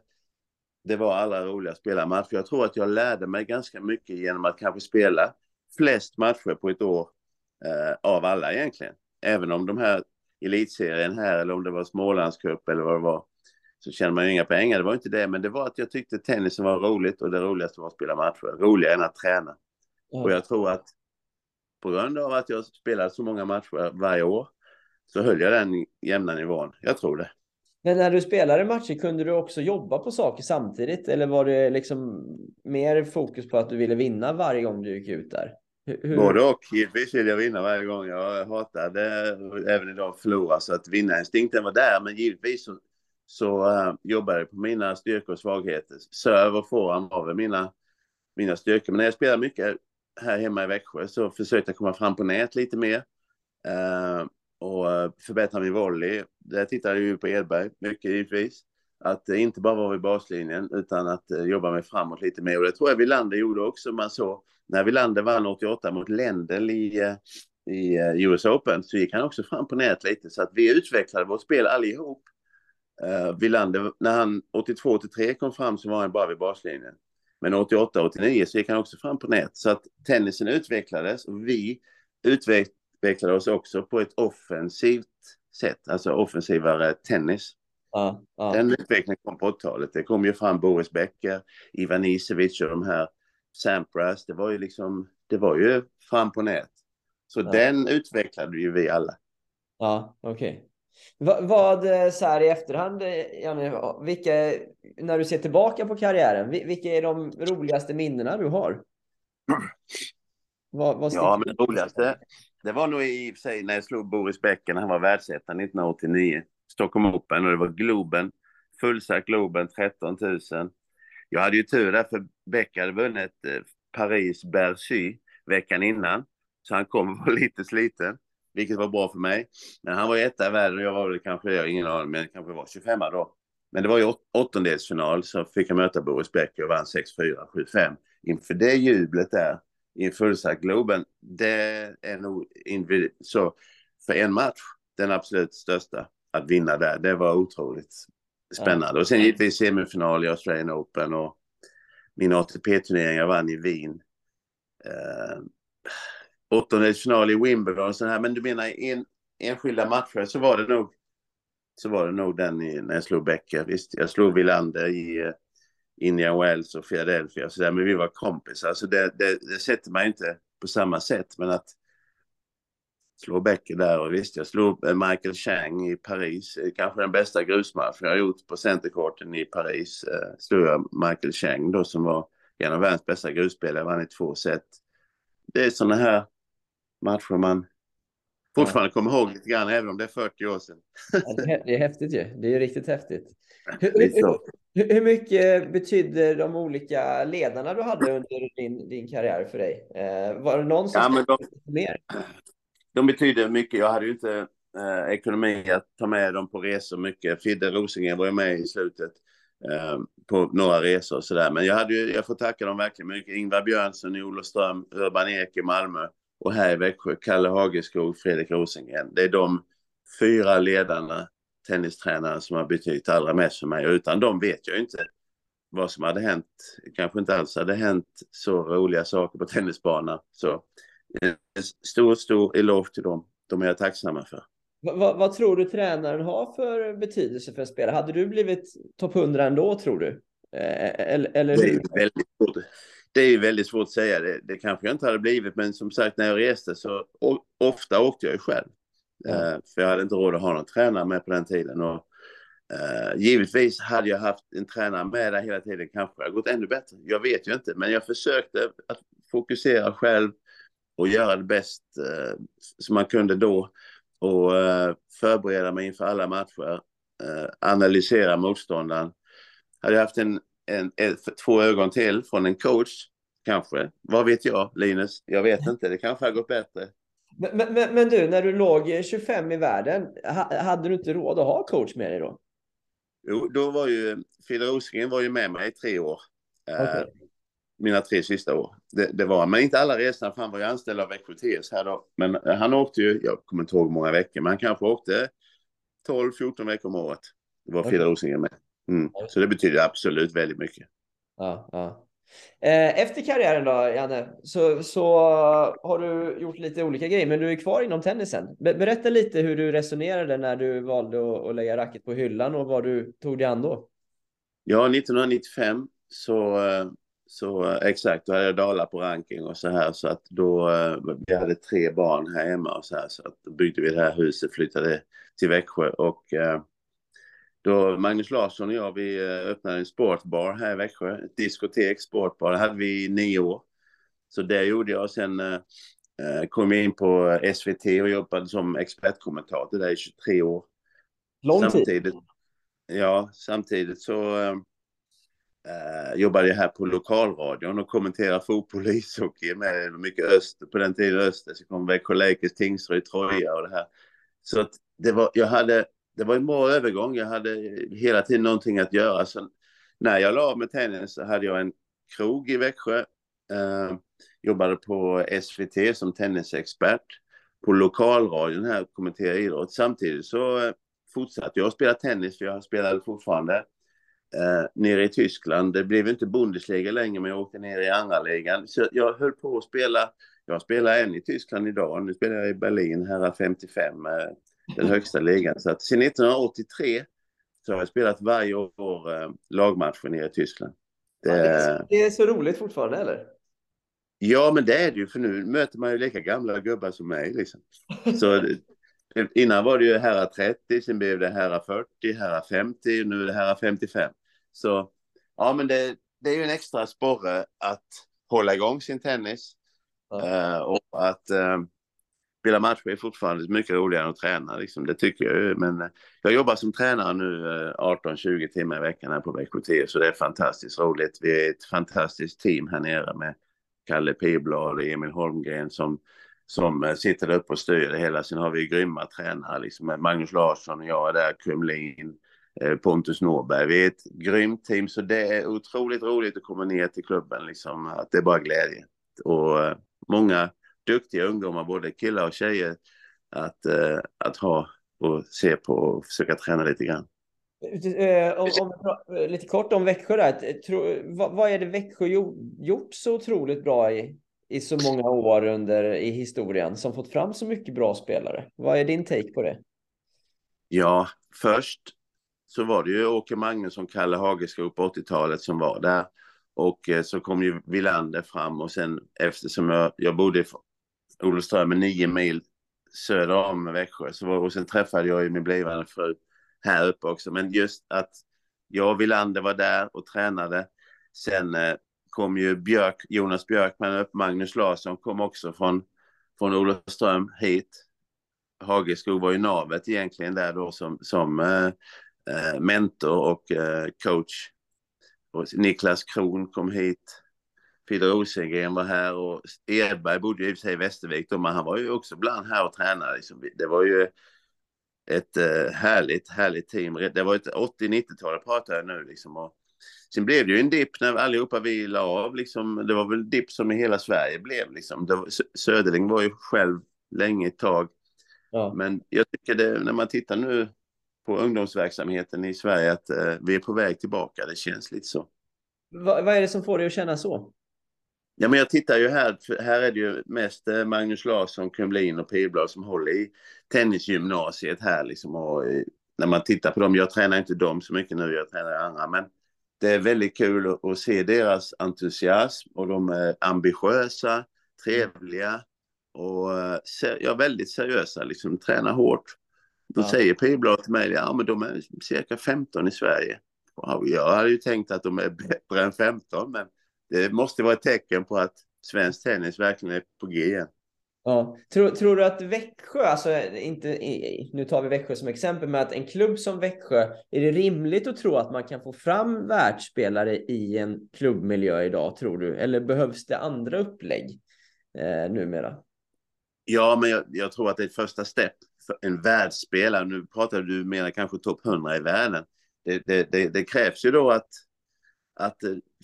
C: det var allra roligast att spela matcher. Jag tror att jag lärde mig ganska mycket genom att kanske spela flest matcher på ett år eh, av alla egentligen. Även om de här elitserien här eller om det var Smålandscup eller vad det var så kände man ju inga pengar. Det var inte det, men det var att jag tyckte tennisen var roligt och det roligaste var att spela matcher. Roligare än att träna. Mm. Och jag tror att på grund av att jag spelade så många matcher varje år så höll jag den jämna nivån. Jag tror det.
A: Men när du spelade matcher, kunde du också jobba på saker samtidigt? Eller var det liksom mer fokus på att du ville vinna varje gång du gick ut där?
C: Hur... Både och. Givetvis vill jag vinna varje gång. Jag hatade även idag förlora, så att vinnarinstinkten var där. Men givetvis så, så eh, uh, jobbade jag på mina styrkor och svagheter. Serve och forehand var väl mina, mina styrkor. Men när jag spelade mycket här hemma i Växjö så försökte jag komma fram på nät lite mer. Uh, och eh, förbättra min volley. Där tittade jag ju på Edberg mycket givetvis. Att eh, inte bara vara vid baslinjen utan att eh, jobba mig framåt lite mer. Och det tror jag Wilander gjorde också. Man såg när Wilander vann 88 mot Lendl i, i US Open så gick han också fram på nät lite. Så att vi utvecklade vårt spel allihop. Uh, Wilander, när han 82-83 kom fram så var han bara vid baslinjen. Men 88-89 så gick han också fram på nät. Så att tennisen utvecklades och vi utveck utvecklade oss också på ett offensivt sätt, alltså offensivare tennis. Ja, ja. Den utvecklingen kom på 80-talet. Det kom ju fram Boris Becker, Ivan Isevic och de här Sampras. Det var ju liksom, det var ju fram på nät. Så ja. den utvecklade ju vi alla.
A: Ja, okej. Okay. Vad, vad eh, så här i efterhand, eh, Janne, vilka, när du ser tillbaka på karriären, vilka är de roligaste minnena du har?
C: Vad, vad ja, men det roligaste, det var nog i och för sig när jag slog Boris Becker när han var världsetta 1989. Stockholm Open och det var Globen. Fullsatt Globen, 13 000. Jag hade ju tur där för Becker hade vunnit eh, Paris-Bercy veckan innan. Så han kom och var lite sliten, vilket var bra för mig. Men han var ju etta i världen och jag var väl kanske, jag ingen aning, men kanske var 25 då. Men det var ju åttondelsfinal så fick jag möta Boris Becker och vann 6-4, 7-5. Inför det jublet där i en fullsatt Globen, det är nog så för en match den absolut största att vinna där. Det var otroligt spännande. Och sen givetvis semifinal i Australian Open och min ATP-turnering jag vann i Wien. Eh, åttondelsfinal i Wimbledon och så här. Men du menar en, enskilda matcher så var det nog så var det nog den i, när jag slog Becker. Visst, jag slog Wilander i uh, Indian Wells och Philadelphia och så där, men vi var kompisar. Så det, det, det sätter man inte på samma sätt. Men att slå Becker där och visst, jag slog Michael Chang i Paris. Eh, kanske den bästa grusmatchen jag har gjort på centercourten i Paris. Eh, slog jag Michael Chang då som var en av världens bästa grusspelare, vann i två set. Det är sådana här matcher man fortfarande kommer ihåg lite grann, även om det är 40 år sedan.
A: Ja, det är häftigt ju. Det är riktigt häftigt. Hur, hur, hur, mycket betydde de olika ledarna du hade under din, din karriär för dig? Eh, var det någon som ja, men de, mer?
C: De betyder mycket. Jag hade ju inte eh, ekonomi att ta med dem på resor mycket. Fidde Rosengren var ju med i slutet eh, på några resor och sådär. Men jag, hade ju, jag får tacka dem verkligen mycket. Ingvar Björnsson i Olofström, Urban Ek i Malmö och här i Växjö, Kalle Hageskog, Fredrik Rosengren. Det är de fyra ledarna, tennistränare som har betytt allra mest för mig. Utan dem vet jag inte vad som hade hänt. Kanske inte alls hade hänt så roliga saker på tennisbanan. Så en stor, stor eloge till dem. De är jag tacksamma för.
A: Vad, vad, tror du tränaren har för betydelse för en spelare? Hade du blivit topp 100 ändå, tror du? Eh, eller, eller
C: det är väldigt svårt det är väldigt svårt att säga. Det, det kanske jag inte hade blivit, men som sagt när jag reste så o, ofta åkte jag ju själv. Mm. Uh, för jag hade inte råd att ha någon tränare med på den tiden. Och, uh, givetvis hade jag haft en tränare med där hela tiden kanske det hade gått ännu bättre. Jag vet ju inte, men jag försökte att fokusera själv och göra det bäst uh, som man kunde då. Och förbereda mig inför alla matcher, analysera motståndaren. Hade jag haft en en, en, två ögon till från en coach, kanske. Vad vet jag, Linus? Jag vet inte, det kanske har gått bättre.
A: Men, men, men, du, när du låg 25 i världen, hade du inte råd att ha coach med dig då?
C: Jo, då var ju Fille Rosengren var ju med mig i tre år. Eh, okay. mina tre sista år. Det, det, var men inte alla resorna, för han var ju anställd av Växjö TS här då. Men han åkte ju, jag kommer inte ihåg många veckor, men han kanske åkte 12-14 veckor om året. Det var okay. Fille Rosengren med. Mm. Så det betyder absolut väldigt mycket.
A: Ja, ja. Eh, efter karriären då, Janne, så, så har du gjort lite olika grejer, men du är kvar inom tennisen. Berätta lite hur du resonerade när du valde att, lägga racket på hyllan och vad du tog dig an då.
C: Ja, 1995 så, eh, så eh, exakt, då hade jag dalat på ranking och så här så att då, vi hade tre barn här hemma och så här så att då byggde vi det här huset, flyttade till Växjö och då Magnus Larsson och jag, vi eh, öppnade en sportbar här i Växjö. Ett diskotek, sportbar. Det hade vi i nio år. Så det gjorde jag. Sen eh, eh kom jag in på SVT och jobbade som expertkommentator där i 23 år.
A: Lång
C: samtidigt,
A: tid.
C: Ja, samtidigt så eh, eh, jobbade jag här på lokalradion och kommenterade fotboll och ishockey med mycket öster. På den tiden öster så kom Växjö Lakers, Tingsryd, Troja och det här. Så att det var, jag hade det var en bra övergång. Jag hade hela tiden någonting att göra. Så när jag la av med tennis så hade jag en krog i Växjö. Eh, jobbade på SVT som tennisexpert. På lokalradion här kommenterade idrott. Samtidigt så eh, fortsatte jag att spela tennis, för jag spelade fortfarande eh, nere i Tyskland. Det blev inte Bundesliga längre, men jag åkte ner i andra ligan. Så jag höll på att spela. Jag spelar än i Tyskland idag. Nu spelar jag i Berlin, här 55. Eh, den högsta ligan. Så att sedan 1983 så har jag spelat varje år eh, lagmatcher nere i Tyskland.
A: Det... Ja, det, är så, det är så roligt fortfarande, eller?
C: Ja, men det är det ju, för nu möter man ju lika gamla gubbar som mig. Liksom. Så innan var det ju herrar 30, sen blev det herrar 40, herrar 50 och nu är det herrar 55. Så ja, men det, det är ju en extra sporre att hålla igång sin tennis. Ja. Uh, och att uh, spela matcher är fortfarande mycket roligare än att träna. Liksom. Det tycker jag. ju. Men eh, jag jobbar som tränare nu eh, 18-20 timmar i veckan här på Växjö så det är fantastiskt roligt. Vi är ett fantastiskt team här nere med Kalle Piblad och Emil Holmgren som, som eh, sitter där uppe och styr det hela. Sen har vi grymma tränare, liksom Magnus Larsson och jag är där, Kumlin, Pontus Norberg. Vi är ett grymt team, så det är otroligt roligt att komma ner till klubben. Liksom, att det är bara glädje. Och många duktiga ungdomar, både killar och tjejer, att, eh, att ha och se på och försöka träna lite grann.
A: Eh, om, om, lite kort om Växjö där. Tro, vad, vad, är det Växjö gjort så otroligt bra i, i så många år under i historien som fått fram så mycket bra spelare? Vad är din take på det?
C: Ja, först så var det ju Åke Magnusson, Kalle Hageskog på 80-talet som var där. Och eh, så kom ju Villander fram och sen eftersom jag, jag bodde Olofström nio mil söder om Växjö så och sen träffade jag ju min blivande fru här uppe också. Men just att jag och Wilander var där och tränade. Sen eh, kom ju Björk, Jonas Björkman upp, Magnus Larsson kom också från, från Olofström hit. Hageskog var ju navet egentligen där då som, som eh, eh, mentor och eh, coach. Och Niklas Kron kom hit. Peder Rosengren var här och Edberg bodde ju i och för sig i Västervik då, men han var ju också ibland här och tränade. Liksom. Det var ju ett eh, härligt, härligt team. Det var ett 80-90-tal pratar jag nu liksom. Och sen blev det ju en dipp när allihopa vi la av liksom. Det var väl dipp som i hela Sverige blev liksom. Var, Söderling var ju själv länge ett tag. Ja. Men jag tycker det, när man tittar nu på ungdomsverksamheten i Sverige att eh, vi är på väg tillbaka. Det känns lite så.
A: vad är det som får dig att känna så?
C: Ja, men jag tittar ju här, här är det ju mest eh, Magnus Larsson, Kumlin och Pilblad som håller i tennisgymnasiet här liksom. Och eh, när man tittar på dem, jag tränar inte dem så mycket nu, jag tränar andra, men det är väldigt kul att se deras entusiasm och de är ambitiösa, trevliga och eh, ja, väldigt seriösa, liksom tränar hårt. Då ja. säger Pilblad till mig, ja men de är cirka 15 i Sverige. Och jag hade ju tänkt att de är bättre än 15, men det måste vara ett tecken på att svensk tennis verkligen är på G igen.
A: Ja. Tror, tror du att Växjö, alltså inte, nu tar vi Växjö som exempel, men att en klubb som Växjö, är det rimligt att tro att man kan få fram världsspelare i en klubbmiljö idag, tror du? Eller behövs det andra upplägg eh, numera?
C: Ja, men jag, jag, tror att det är ett första steg för en världsspelare. Nu pratar du, menar kanske topp 100 i världen. Det, det, det, det, krävs ju då att att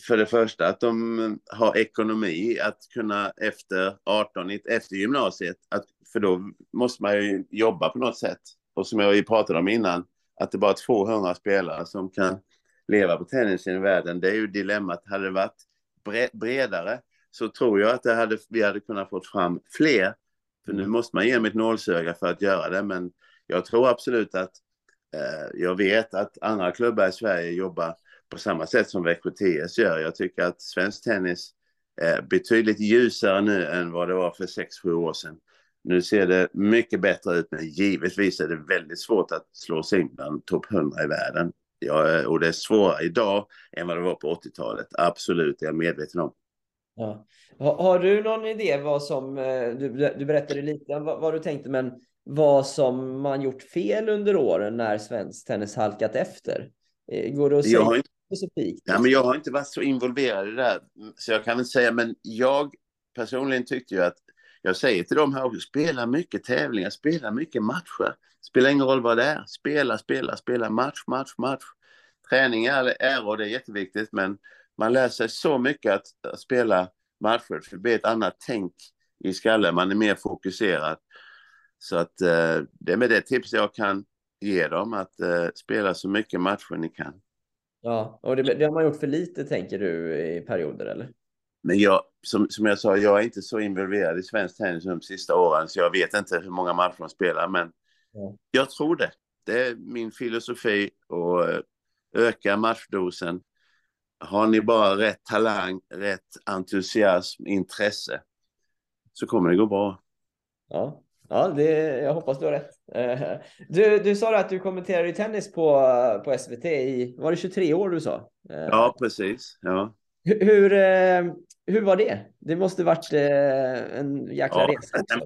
C: för det första att de har ekonomi att kunna efter 18, efter gymnasiet, att, för då måste man ju jobba på något sätt. Och som jag pratade om innan, att det bara är 200 spelare som kan leva på tennisen i världen. Det är ju dilemmat. Hade det varit bredare så tror jag att det hade, vi hade kunnat få fram fler. För nu måste man ge dem ett nålsöga för att göra det. Men jag tror absolut att eh, jag vet att andra klubbar i Sverige jobbar på samma sätt som Växjö TS gör. Jag tycker att svensk tennis är betydligt ljusare nu än vad det var för 6-7 år sedan. Nu ser det mycket bättre ut, men givetvis är det väldigt svårt att slå sig in bland topp 100 i världen. Ja, och det är svårare idag än vad det var på 80-talet. Absolut, är jag medveten om.
A: Ja. Har, har, du någon idé vad som, eh, du, du berättade lite vad, vad, du tänkte, men vad som man gjort fel under åren när svensk tennis halkat efter? Eh, går det att säga? Jag har inte
C: specifikt? Ja, men jag har inte varit så involverad i det där, så jag kan inte säga, men jag personligen tyckte ju att jag säger till dem här också, spela mycket tävlingar, spela mycket matcher. Spelar ingen roll vad det är. Spela, spela, spela match, match, match. Träning är, är och det är jätteviktigt, men man lär sig så mycket att, att spela matcher, för det blir ett annat tänk i skallen, man är mer fokuserad. Så att eh, det är med det tips jag kan ge dem, att eh, spela så mycket matcher ni kan.
A: Ja, och det, det, har man gjort för lite tänker du i perioder eller?
C: Men jag, som, som jag sa, jag är inte så involverad i svensk tennis de sista åren, så jag vet inte hur många matcher de spelar, men ja. jag tror det. Det är min filosofi att eh, öka matchdosen. Har ni bara rätt talang, rätt entusiasm, intresse, så kommer det gå bra.
A: Ja, Ja, det, jag hoppas du har rätt. Eh, du, du sa att du kommenterade tennis på, på SVT i, var det 23 år du sa?
C: Eh, ja, precis. Ja.
A: Hur, eh, hur var det? Det måste varit en jäkla ja, resa.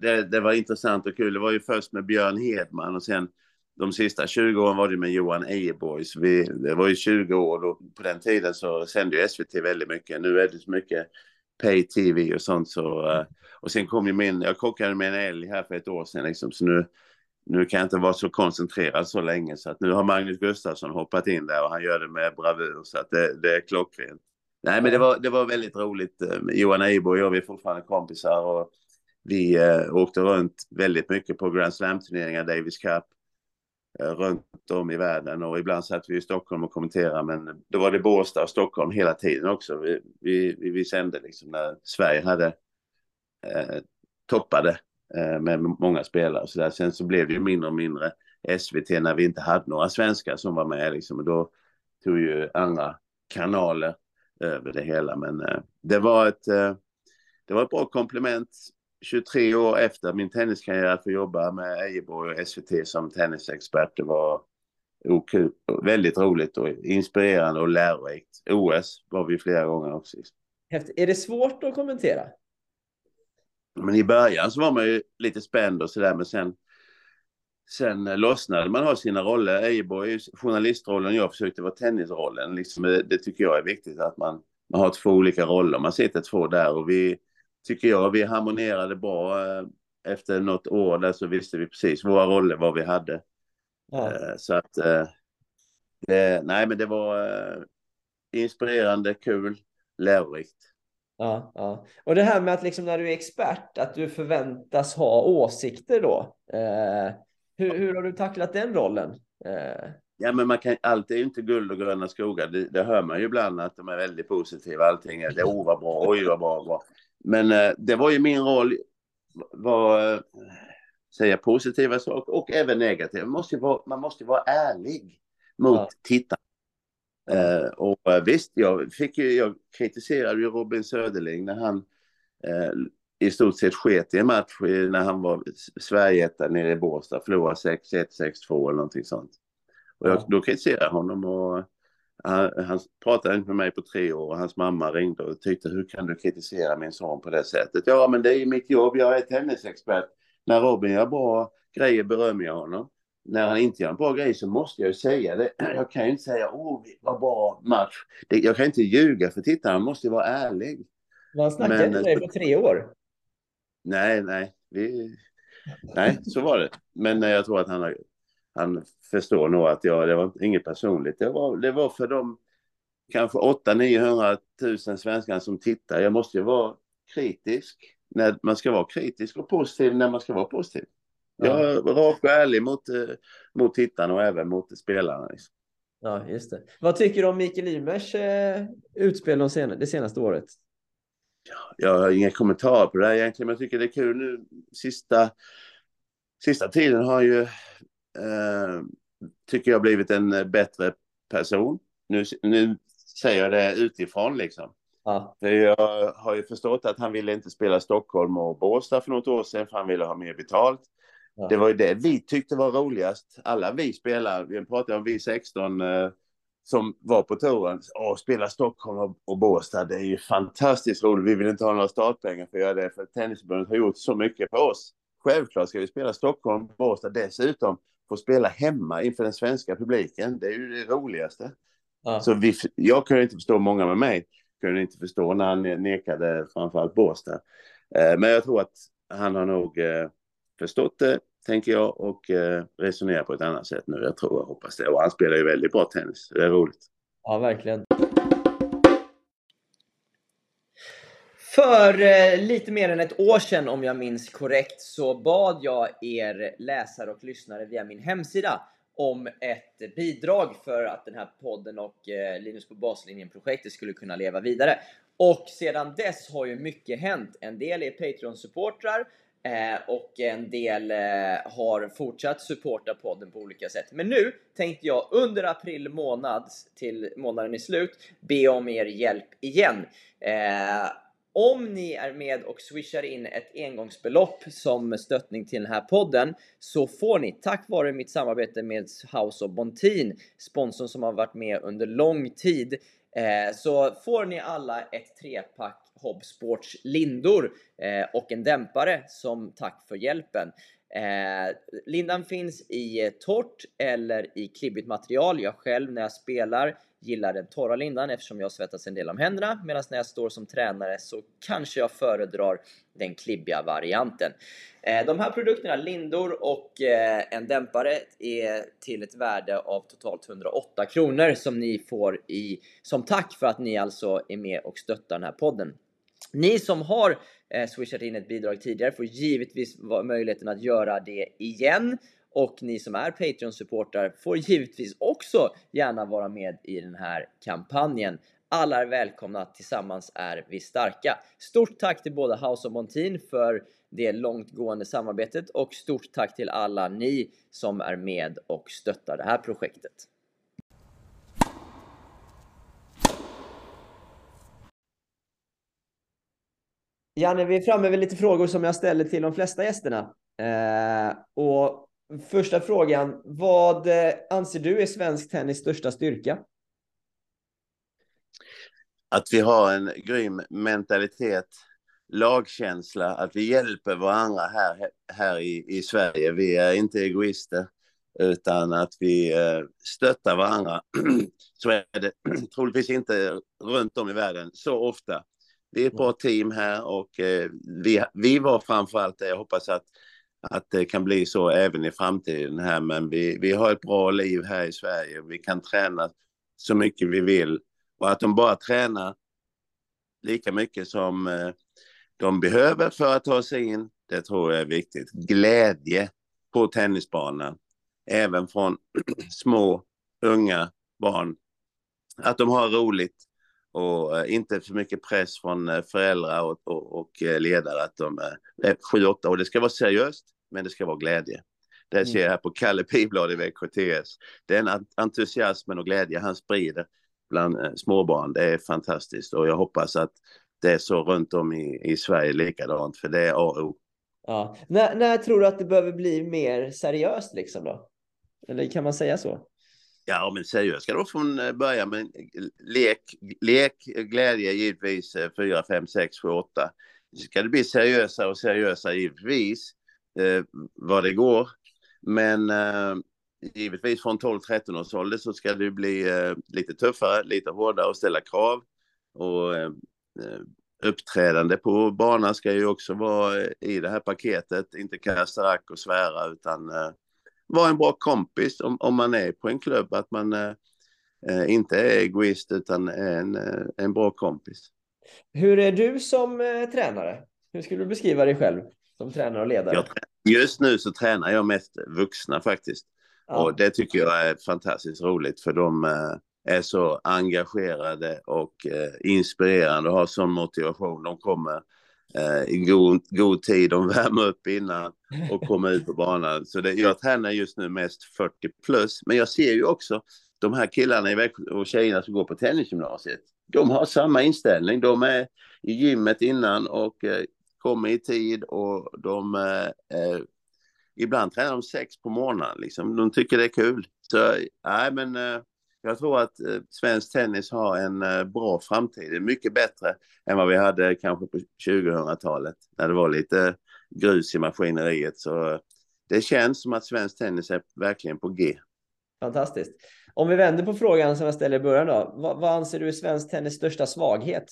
C: Det, det, var intressant och kul. Det var ju först med Björn Hedman och sen de sista 20 åren var det med Johan Ejeborgs. det var ju 20 år och på den tiden så sände ju SVT väldigt mycket. Nu är det så mycket pay tv och sånt så och sen kom ju min, jag krockade med en älg här för ett år sedan liksom, så nu, nu kan jag inte vara så koncentrerad så länge så att nu har Magnus Gustafsson hoppat in där och han gör det med bravur så att det, det är klockrent. Nej men det var, det var väldigt roligt. Eh, Johan Eibo och jag, vi är fortfarande kompisar och vi eh, åkte runt väldigt mycket på Grand Slam-turneringar, Davis Cup. Eh, runt om i världen och ibland satt vi i Stockholm och kommenterade men då var det Båstad och Stockholm hela tiden också. Vi, vi, vi sände liksom när Sverige hade eh, toppade eh, med många spelare och så där. Sen så blev det ju mindre och mindre SVT när vi inte hade några svenskar som var med liksom och då tog ju andra kanaler över det hela men eh, det var ett eh, det var ett bra komplement 23 år efter min tenniskarriär att få jobba med Ejeborg och SVT som tennisexpert. Det var okul, väldigt roligt och inspirerande och lärorikt. OS var vi flera gånger också.
A: Häftigt. Är det svårt att kommentera?
C: Men i början så var man ju lite spänd och sådär men sen Sen lossnade man har sina roller. Ejeborg är journalistrollen, jag försökte vara tennisrollen. Liksom, det tycker jag är viktigt att man, man har två olika roller. Man sitter två där och vi, tycker jag. Vi harmonerade bra. Eh, efter något år där så visste vi precis våra roller, vad vi hade. Ja. Eh, så att, eh, det, nej men det var inspirerande, kul, lärorikt.
A: Ja, ja. Och det här med att liksom när du är expert, att du förväntas ha åsikter då. Eh, hur, hur har du tacklat den rollen? Eh.
C: Ja, men man kan, allt är ju inte guld och gröna skogar. Det, det, hör man ju ibland att de är väldigt positiva. Allting är det, oh vad bra, oj vad bra, bra. Men eh, det var ju min roll, var eh, säga positiva saker och även negativa. Man måste vara, man måste vara ärlig mot ja. tittarna. Eh, och eh, visst, jag, fick ju, jag kritiserade ju Robin Söderling när han eh, i stort sett sket i en match när han var Sverigeetta nere i Båstad, förlorade 6-1, 6-2 eller någonting sånt. Och jag, ja. då kritiserade jag honom och han, han, pratade inte med mig på tre år och hans mamma ringde och tyckte hur kan du kritisera min son på det sättet? Ja, men det är mitt jobb. Jag är tennisexpert. När Robin gör bra grejer berömmer jag honom. När han inte gör en bra grej så måste jag ju säga det. Jag kan ju inte säga åh, vad bra match. Det, jag kan inte ljuga för tittarna. Man måste ju vara ärlig.
A: Men han snackade inte med dig på tre år?
C: Nej, nej. Vi, nej, så var det. Men jag tror att han har han förstår nog att jag, det var inget personligt. Det var, det var för de kanske 800-900 000 svenskar som tittar. Jag måste ju vara kritisk när man ska vara kritisk och positiv när man ska vara positiv. Jag är rak och ärlig mot, eh, mot tittarna och även mot spelarna. Liksom.
A: Ja, just det. Vad tycker du om Mikael Ymers eh, utspel de sen, det senaste året?
C: Ja, jag har inga kommentarer på det här egentligen, men jag tycker det är kul nu. Sista, sista tiden har ju tycker jag blivit en eh, bättre person. Nu, nu säger jag det utifrån liksom. Ja. Jag har ju förstått att han ville inte spela Stockholm och Båstad för något år sedan för han ville ha mer betalt. Ja. Det var ju det vi tyckte var roligast. Alla vi spelare, vi pratade om vi 16 eh, som var på touren. Åh, spela Stockholm och, och Båstad, det är ju fantastiskt roligt. Vi vill inte ha några startpengar för att göra det, för Tennisförbundet har gjort så mycket för oss. Självklart ska vi spela Stockholm, Båstad dessutom få spela hemma inför den svenska publiken. Det är ju det roligaste. Ja. Så vi, jag kunde inte förstå, många med mig kunde inte förstå när han nekade framförallt Båstad. Eh, men jag tror att han har nog eh, förstått det, tänker jag, och eh, resonerar på ett annat sätt nu. Jag tror och hoppas det. Och han spelar ju väldigt bra tennis. Det är roligt.
A: Ja, verkligen. För eh, lite mer än ett år sedan, om jag minns korrekt, så bad jag er läsare och lyssnare via min hemsida om ett bidrag för att den här podden och eh, Linus på baslinjen-projektet skulle kunna leva vidare. Och sedan dess har ju mycket hänt. En del är Patreon-supportrar eh, och en del eh, har fortsatt supporta podden på olika sätt. Men nu tänkte jag under april månad till månaden är slut be om er hjälp igen. Eh, om ni är med och swishar in ett engångsbelopp som stöttning till den här podden så får ni tack vare mitt samarbete med House of Bontin, sponsorn som har varit med under lång tid, eh, så får ni alla ett trepack Hobsports lindor eh, och en dämpare som tack för hjälpen. Eh, lindan finns i torrt eller i klibbigt material. Jag själv när jag spelar gillar den torra lindan eftersom jag svettas en del om händerna medan när jag står som tränare så kanske jag föredrar den klibbiga varianten. Eh, de här produkterna, lindor och eh, en dämpare, är till ett värde av totalt 108 kronor som ni får i, som tack för att ni alltså är med och stöttar den här podden. Ni som har eh, swishat in ett bidrag tidigare får givetvis möjligheten att göra det igen och ni som är Patreon-supportrar får givetvis också gärna vara med i den här kampanjen. Alla är välkomna, tillsammans är vi starka. Stort tack till både House of Montin för det långtgående samarbetet och stort tack till alla ni som är med och stöttar det här projektet. Janne, vi är framme vid lite frågor som jag ställer till de flesta gästerna. Eh, och första frågan, vad eh, anser du är svensk tennis största styrka?
C: Att vi har en grym mentalitet, lagkänsla, att vi hjälper varandra här, här i, i Sverige. Vi är inte egoister, utan att vi eh, stöttar varandra. Så är det troligtvis inte runt om i världen så ofta. Vi är ett bra team här och eh, vi, vi var framförallt det. Jag hoppas att, att det kan bli så även i framtiden här. Men vi, vi har ett bra liv här i Sverige. Vi kan träna så mycket vi vill. Och att de bara tränar lika mycket som eh, de behöver för att ta sig in, det tror jag är viktigt. Glädje på tennisbanan, även från små, unga barn. Att de har roligt och eh, inte för mycket press från eh, föräldrar och, och, och eh, ledare att de är sju, åtta och det ska vara seriöst, men det ska vara glädje. Det mm. ser jag här på Kalle Piblad i VKTS. Den entusiasmen och glädje han sprider bland småbarn, det är fantastiskt och jag hoppas att det är så runt om i, i Sverige likadant, för det är A och O.
A: Ja. När, när tror du att det behöver bli mer seriöst liksom då? Eller kan man säga så?
C: Ja, men seriöst ska det vara från eh, början. Men eh, lek, lek, eh, glädje givetvis 4, 5, 6, 7, 8. Ska det bli seriösa och seriösa givetvis eh, vad det går. Men eh, givetvis från 12-13 års ålder så ska det bli eh, lite tuffare, lite hårdare och ställa krav. Och eh, eh uppträdande på banan ska ju också vara i det här paketet, inte kasta rack och svära utan eh, vara en bra kompis om, om man är på en klubb, att man eh, eh, inte är egoist utan är en, eh, en bra kompis.
A: Hur är du som eh, tränare? Hur skulle du beskriva dig själv som tränare och ledare?
C: Jag, just nu så tränar jag mest vuxna faktiskt. Ja. Och det tycker jag är fantastiskt roligt för de eh, är så engagerade och eh, inspirerande och har sån motivation. De kommer eh, i god, god tid. De värmer upp innan och kommer ut på banan. Så det, jag tränar just nu mest 40 plus. Men jag ser ju också de här killarna i Växjö och tjejerna som går på tennisgymnasiet. De har samma inställning. De är i gymmet innan och eh, kommer i tid och de eh, eh ibland tränar de sex på morgonen. Liksom. De tycker det är kul. Så eh, nej, men eh, jag tror att eh, svensk tennis har en eh, bra framtid. Mycket bättre än vad vi hade kanske på 2000-talet när det var lite grus i maskineriet. Så det känns som att svensk tennis är verkligen på G.
A: Fantastiskt. Om vi vänder på frågan som jag ställde i början då. Vad, vad anser du är svensk tennis största svaghet?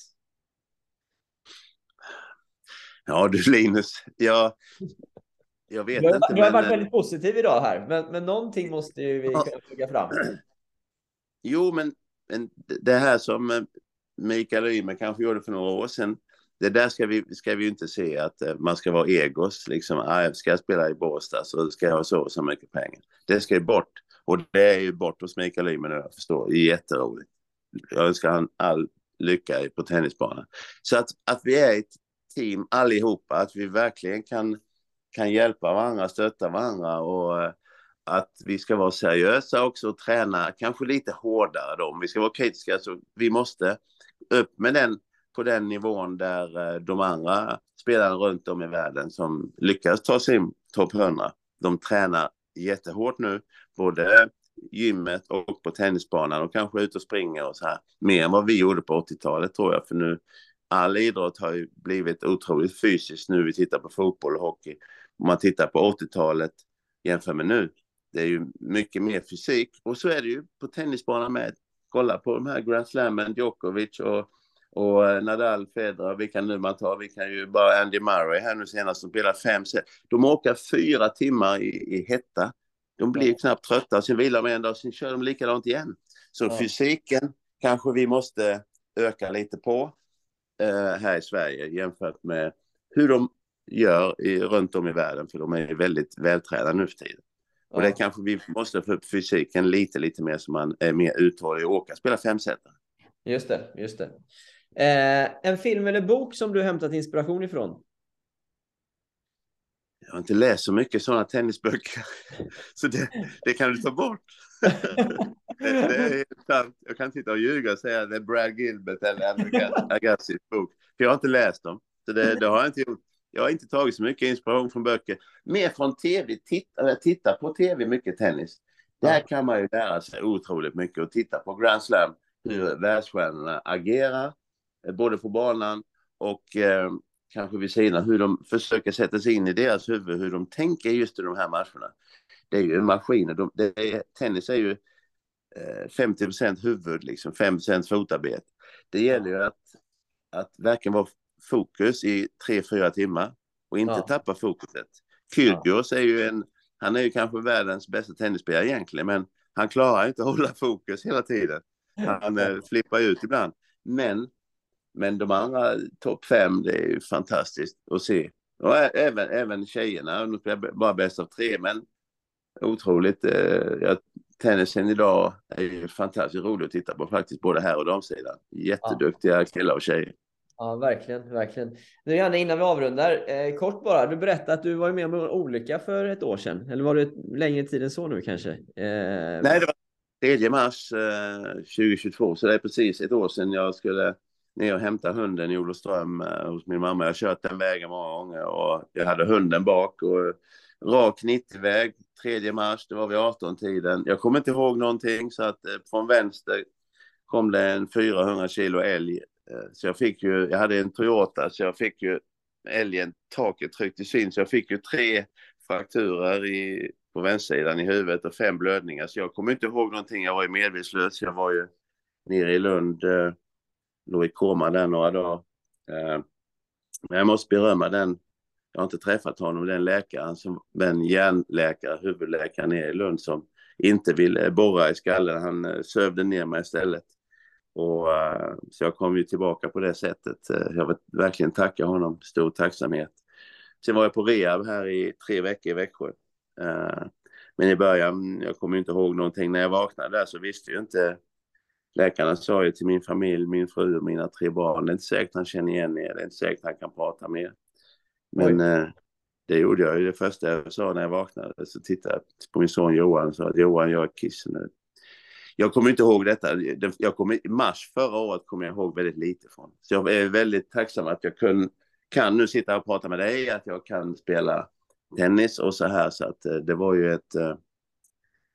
C: Ja du Linus, jag, jag vet
A: du har,
C: inte.
A: Du har men... varit väldigt positiv idag här, men, men någonting måste ju vi kunna plugga fram.
C: Jo, men, men det här som eh, Mikael Ymer kanske gjorde för några år sedan, det där ska vi, ska vi ju inte se att eh, man ska vara egos, liksom, ah, ska jag spela i Båstad så ska jag ha så och så mycket pengar. Det ska ju bort. Och det är ju bort hos Mikael Ymer nu, jag förstår. Jätteroligt. Jag önskar han all lycka på tennisbanan. Så att, att vi är ett team allihopa, att vi verkligen kan, kan hjälpa varandra, stötta varandra och eh, att vi ska vara seriösa också och träna kanske lite hårdare då. Om vi ska vara kritiska så vi måste upp med den på den nivån där eh, de andra spelarna runt om i världen som lyckas ta sig in topp 100. De tränar jättehårt nu, både gymmet och på tennisbanan och kanske ut och springer och så här. Mer än vad vi gjorde på 80-talet tror jag, för nu all idrott har ju blivit otroligt fysiskt nu. Vi tittar på fotboll och hockey. Om man tittar på 80-talet jämför med nu det är ju mycket mer fysik och så är det ju på tennisbanan med. Kolla på de här Grand Slammen, Djokovic och, och eh, Nadal, Federer, vilka nu man tar. Vi kan ju bara Andy Murray här nu senast som spelar fem set. De åker fyra timmar i, i hetta. De blir ja. knappt trötta, sen vilar de en dag, sen kör de likadant igen. Så ja. fysiken kanske vi måste öka lite på eh, här i Sverige jämfört med hur de gör i, runt om i världen, för de är väldigt vältränade nu för tiden. Och det kanske vi måste få upp fysiken lite, lite mer så man är mer uthållig och åka spela femsetare.
A: Just det, just det. Eh, en film eller bok som du hämtat inspiration ifrån?
C: Jag har inte läst så mycket sådana tennisböcker, så det, det kan du ta bort. det, det är sant. Jag kan inte sitta och ljuga och säga att det är Brad Gilbert eller Agassis bok, för jag har inte läst dem. Så det, det, har jag inte gjort. Jag har inte tagit så mycket inspiration från böcker. Mer från tv, titta, titta på tv mycket tennis. Där kan man ju lära sig otroligt mycket och titta på Grand Slam, hur världsstjärnorna agerar, eh, både på banan och eh, kanske vid sidan, hur de försöker sätta sig in i deras huvud, hur de tänker just i de här matcherna. Det är ju maskiner. De, är, tennis är ju eh, 50% huvud, liksom 5% fotarbete. Det gäller ju att, att verkligen vara fokus i tre, fyra timmar och inte ja. tappa fokuset. Kyrgios är ju en, han är ju kanske världens bästa tennisspelare egentligen, men han klarar inte att hålla fokus hela tiden. Han eh, flippar ut ibland. Men, men de andra topp fem, det är ju fantastiskt att se. Och även, även tjejerna, de spelar bara bäst av tre, men otroligt. Eh, ja, tennisen idag är ju fantastiskt rolig att titta på faktiskt, både här och damsidan. Jätteduktiga killar och tjejer.
A: Ja, verkligen, verkligen. Nu Janne, innan vi avrundar, eh, kort bara. Du berättade att du var med om en olycka för ett år sedan. Eller var det längre tid än så nu kanske? Eh...
C: Nej, det var 3 mars eh, 2022, så det är precis ett år sedan jag skulle ner och hämta hunden i Olofström eh, hos min mamma. Jag har kört den vägen många gånger och jag hade hunden bak och rak 90-väg. 3 mars, det var vid 18-tiden. Jag kommer inte ihåg någonting så att eh, från vänster kom det en 400 kilo älg Eh, så jag fick ju, jag hade en Toyota så jag fick ju älgen, taket trycktes in så jag fick ju tre frakturer i, på vänstersidan i huvudet och fem blödningar. Så jag kommer inte ihåg någonting, jag var ju medvetslös. Jag var ju nere i Lund, eh, låg i koma där några dagar. Eh, men jag måste berömma den, jag har inte träffat honom, den läkaren, som, den hjärnläkare, huvudläkaren nere i Lund som inte ville borra i skallen. Han eh, sövde ner mig istället. Och, uh, så jag kom ju tillbaka på det sättet. Uh, jag vill verkligen tacka honom, stor tacksamhet. Sen var jag på rehab här i tre veckor i Växjö. Uh, men i början, jag kommer inte ihåg någonting, när jag vaknade där så visste jag inte Läkarna sa ju till min familj, min fru och mina tre barn, det är inte säkert han känner igen er, det är inte säkert han kan prata med er. Men eh, det gjorde jag ju. Det första jag sa när jag vaknade så tittade jag på min son Johan och sa att Johan, jag är kiss nu. Jag kommer inte ihåg detta. Jag kom, I mars förra året kommer jag ihåg väldigt lite från. Så jag är väldigt tacksam att jag kun, kan nu sitta och prata med dig, att jag kan spela tennis och så här. Så att eh, det var ju ett... Eh,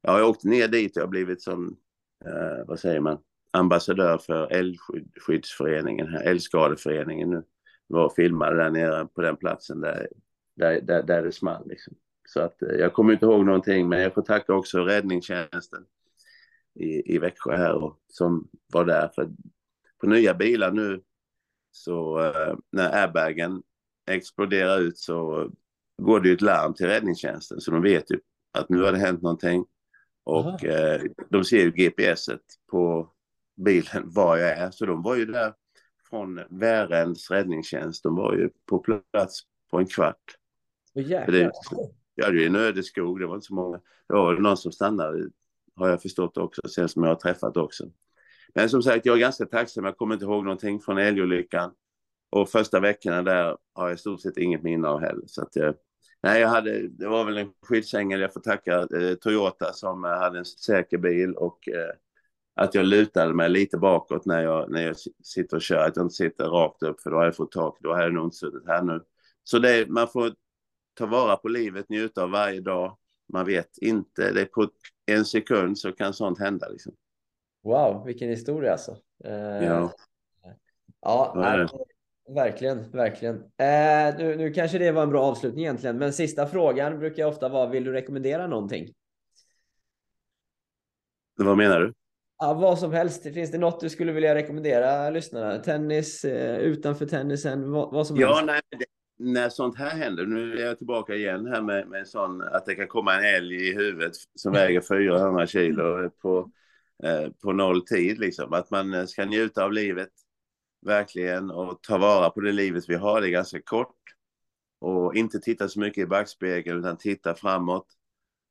C: jag har åkt ner dit och jag har blivit som, eh, vad säger man, ambassadör för älgskyddsföreningen, här, älgskadeföreningen nu. Var och filmade där nere på den platsen där, där, där, där det small. Liksom. Så att eh, jag kommer inte ihåg någonting, men jag får tacka också räddningstjänsten i, i Växjö här och som var där. För på nya bilar nu så eh, när airbagen exploderar ut så går det ju ett larm till räddningstjänsten så de vet ju att nu har det hänt någonting. Och eh, de ser ju GPSet på bilen var jag är. Så de var ju där från Värends räddningstjänst. De var ju på plats på en kvart.
A: Oh, det,
C: ja, det är en ödeskog. Det var inte så många. Det var någon som stannade har jag förstått också, sen som jag har träffat också. Men som sagt, jag är ganska tacksam. Jag kommer inte ihåg någonting från älgolyckan. Och första veckorna där har jag i stort sett inget minne av heller. Så att, eh, nej, jag hade, det var väl en skyddsängel. Jag får tacka eh, Toyota som eh, hade en säker bil och eh, att jag lutade mig lite bakåt när jag, när jag sitter och kör. Att jag inte sitter rakt upp för då har jag fått tak. Då har jag nog inte suttit här nu. Så det, man får ta vara på livet, njuta av varje dag. Man vet inte, det är på en sekund så kan sånt hända. Liksom.
A: Wow, vilken historia alltså. Eh,
C: ja.
A: Ja, nej, verkligen, verkligen. Eh, nu, nu kanske det var en bra avslutning egentligen, men sista frågan brukar ofta vara, vill du rekommendera någonting?
C: Vad menar du?
A: Ja, vad som helst. Finns det något du skulle vilja rekommendera lyssnarna? Tennis, eh, utanför tennisen, vad, vad som
C: ja,
A: helst?
C: Nej, när sånt här händer, nu är jag tillbaka igen här med, med en sån, att det kan komma en älg i huvudet som väger 400 kilo på, eh, på noll tid, liksom. Att man ska njuta av livet, verkligen, och ta vara på det livet vi har, det är ganska kort. Och inte titta så mycket i backspegeln, utan titta framåt.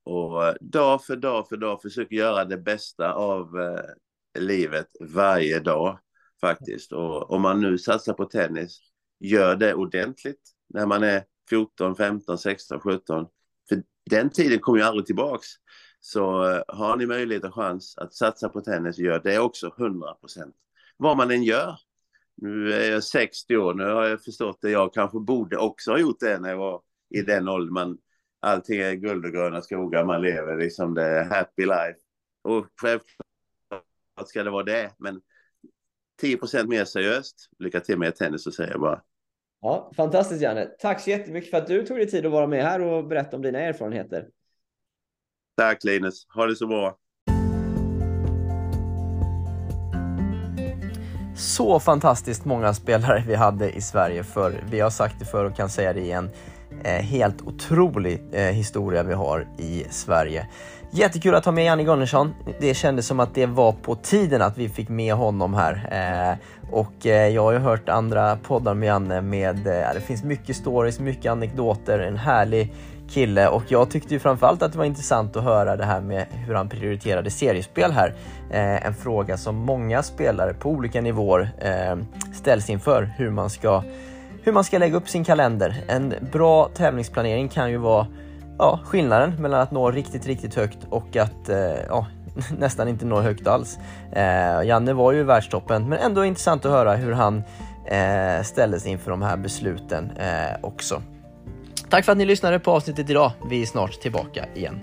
C: och eh, dag för dag för dag försöker göra det bästa av eh, livet varje dag faktiskt. Och om man nu satsar på tennis, gör det ordentligt när man är 14, 15, 16, 17. För den tiden kommer ju aldrig tillbaks. Så eh, har ni möjlighet och chans att satsa på tennis, gör det också 100 procent. Vad man än gör. Nu är jag 60 år, nu har jag förstått det. Jag kanske borde också ha gjort det när jag var i den åldern. Man, allting är guld och gröna skogar, man lever liksom det happy life. Och självklart ska det vara det, men 10 procent mer seriöst. Lycka till med tennis så säger jag bara.
D: Ja, fantastiskt Janne. Tack så jättemycket för att du tog dig tid att vara med här och berätta om dina erfarenheter.
C: Tack Linus, ha det så bra.
A: Så fantastiskt många spelare vi hade i Sverige för Vi har sagt det förr och kan säga det igen. Eh, helt otrolig eh, historia vi har i Sverige. Jättekul att ha med Janne Gunnarsson. Det kändes som att det var på tiden att vi fick med honom här. Eh, och eh, jag har ju hört andra poddar med Janne med, eh, det finns mycket stories, mycket anekdoter, en härlig kille och jag tyckte ju framförallt att det var intressant att höra det här med hur han prioriterade seriespel här. Eh, en fråga som många spelare på olika nivåer eh, ställs inför, hur man, ska, hur man ska lägga upp sin kalender. En bra tävlingsplanering kan ju vara ja, skillnaden mellan att nå riktigt, riktigt högt och att eh, ja, nästan inte nå högt alls. Eh, Janne var ju världstoppen, men ändå intressant att höra hur han eh, ställdes inför de här besluten eh, också. Tack för att ni lyssnade på avsnittet idag. Vi är snart tillbaka igen.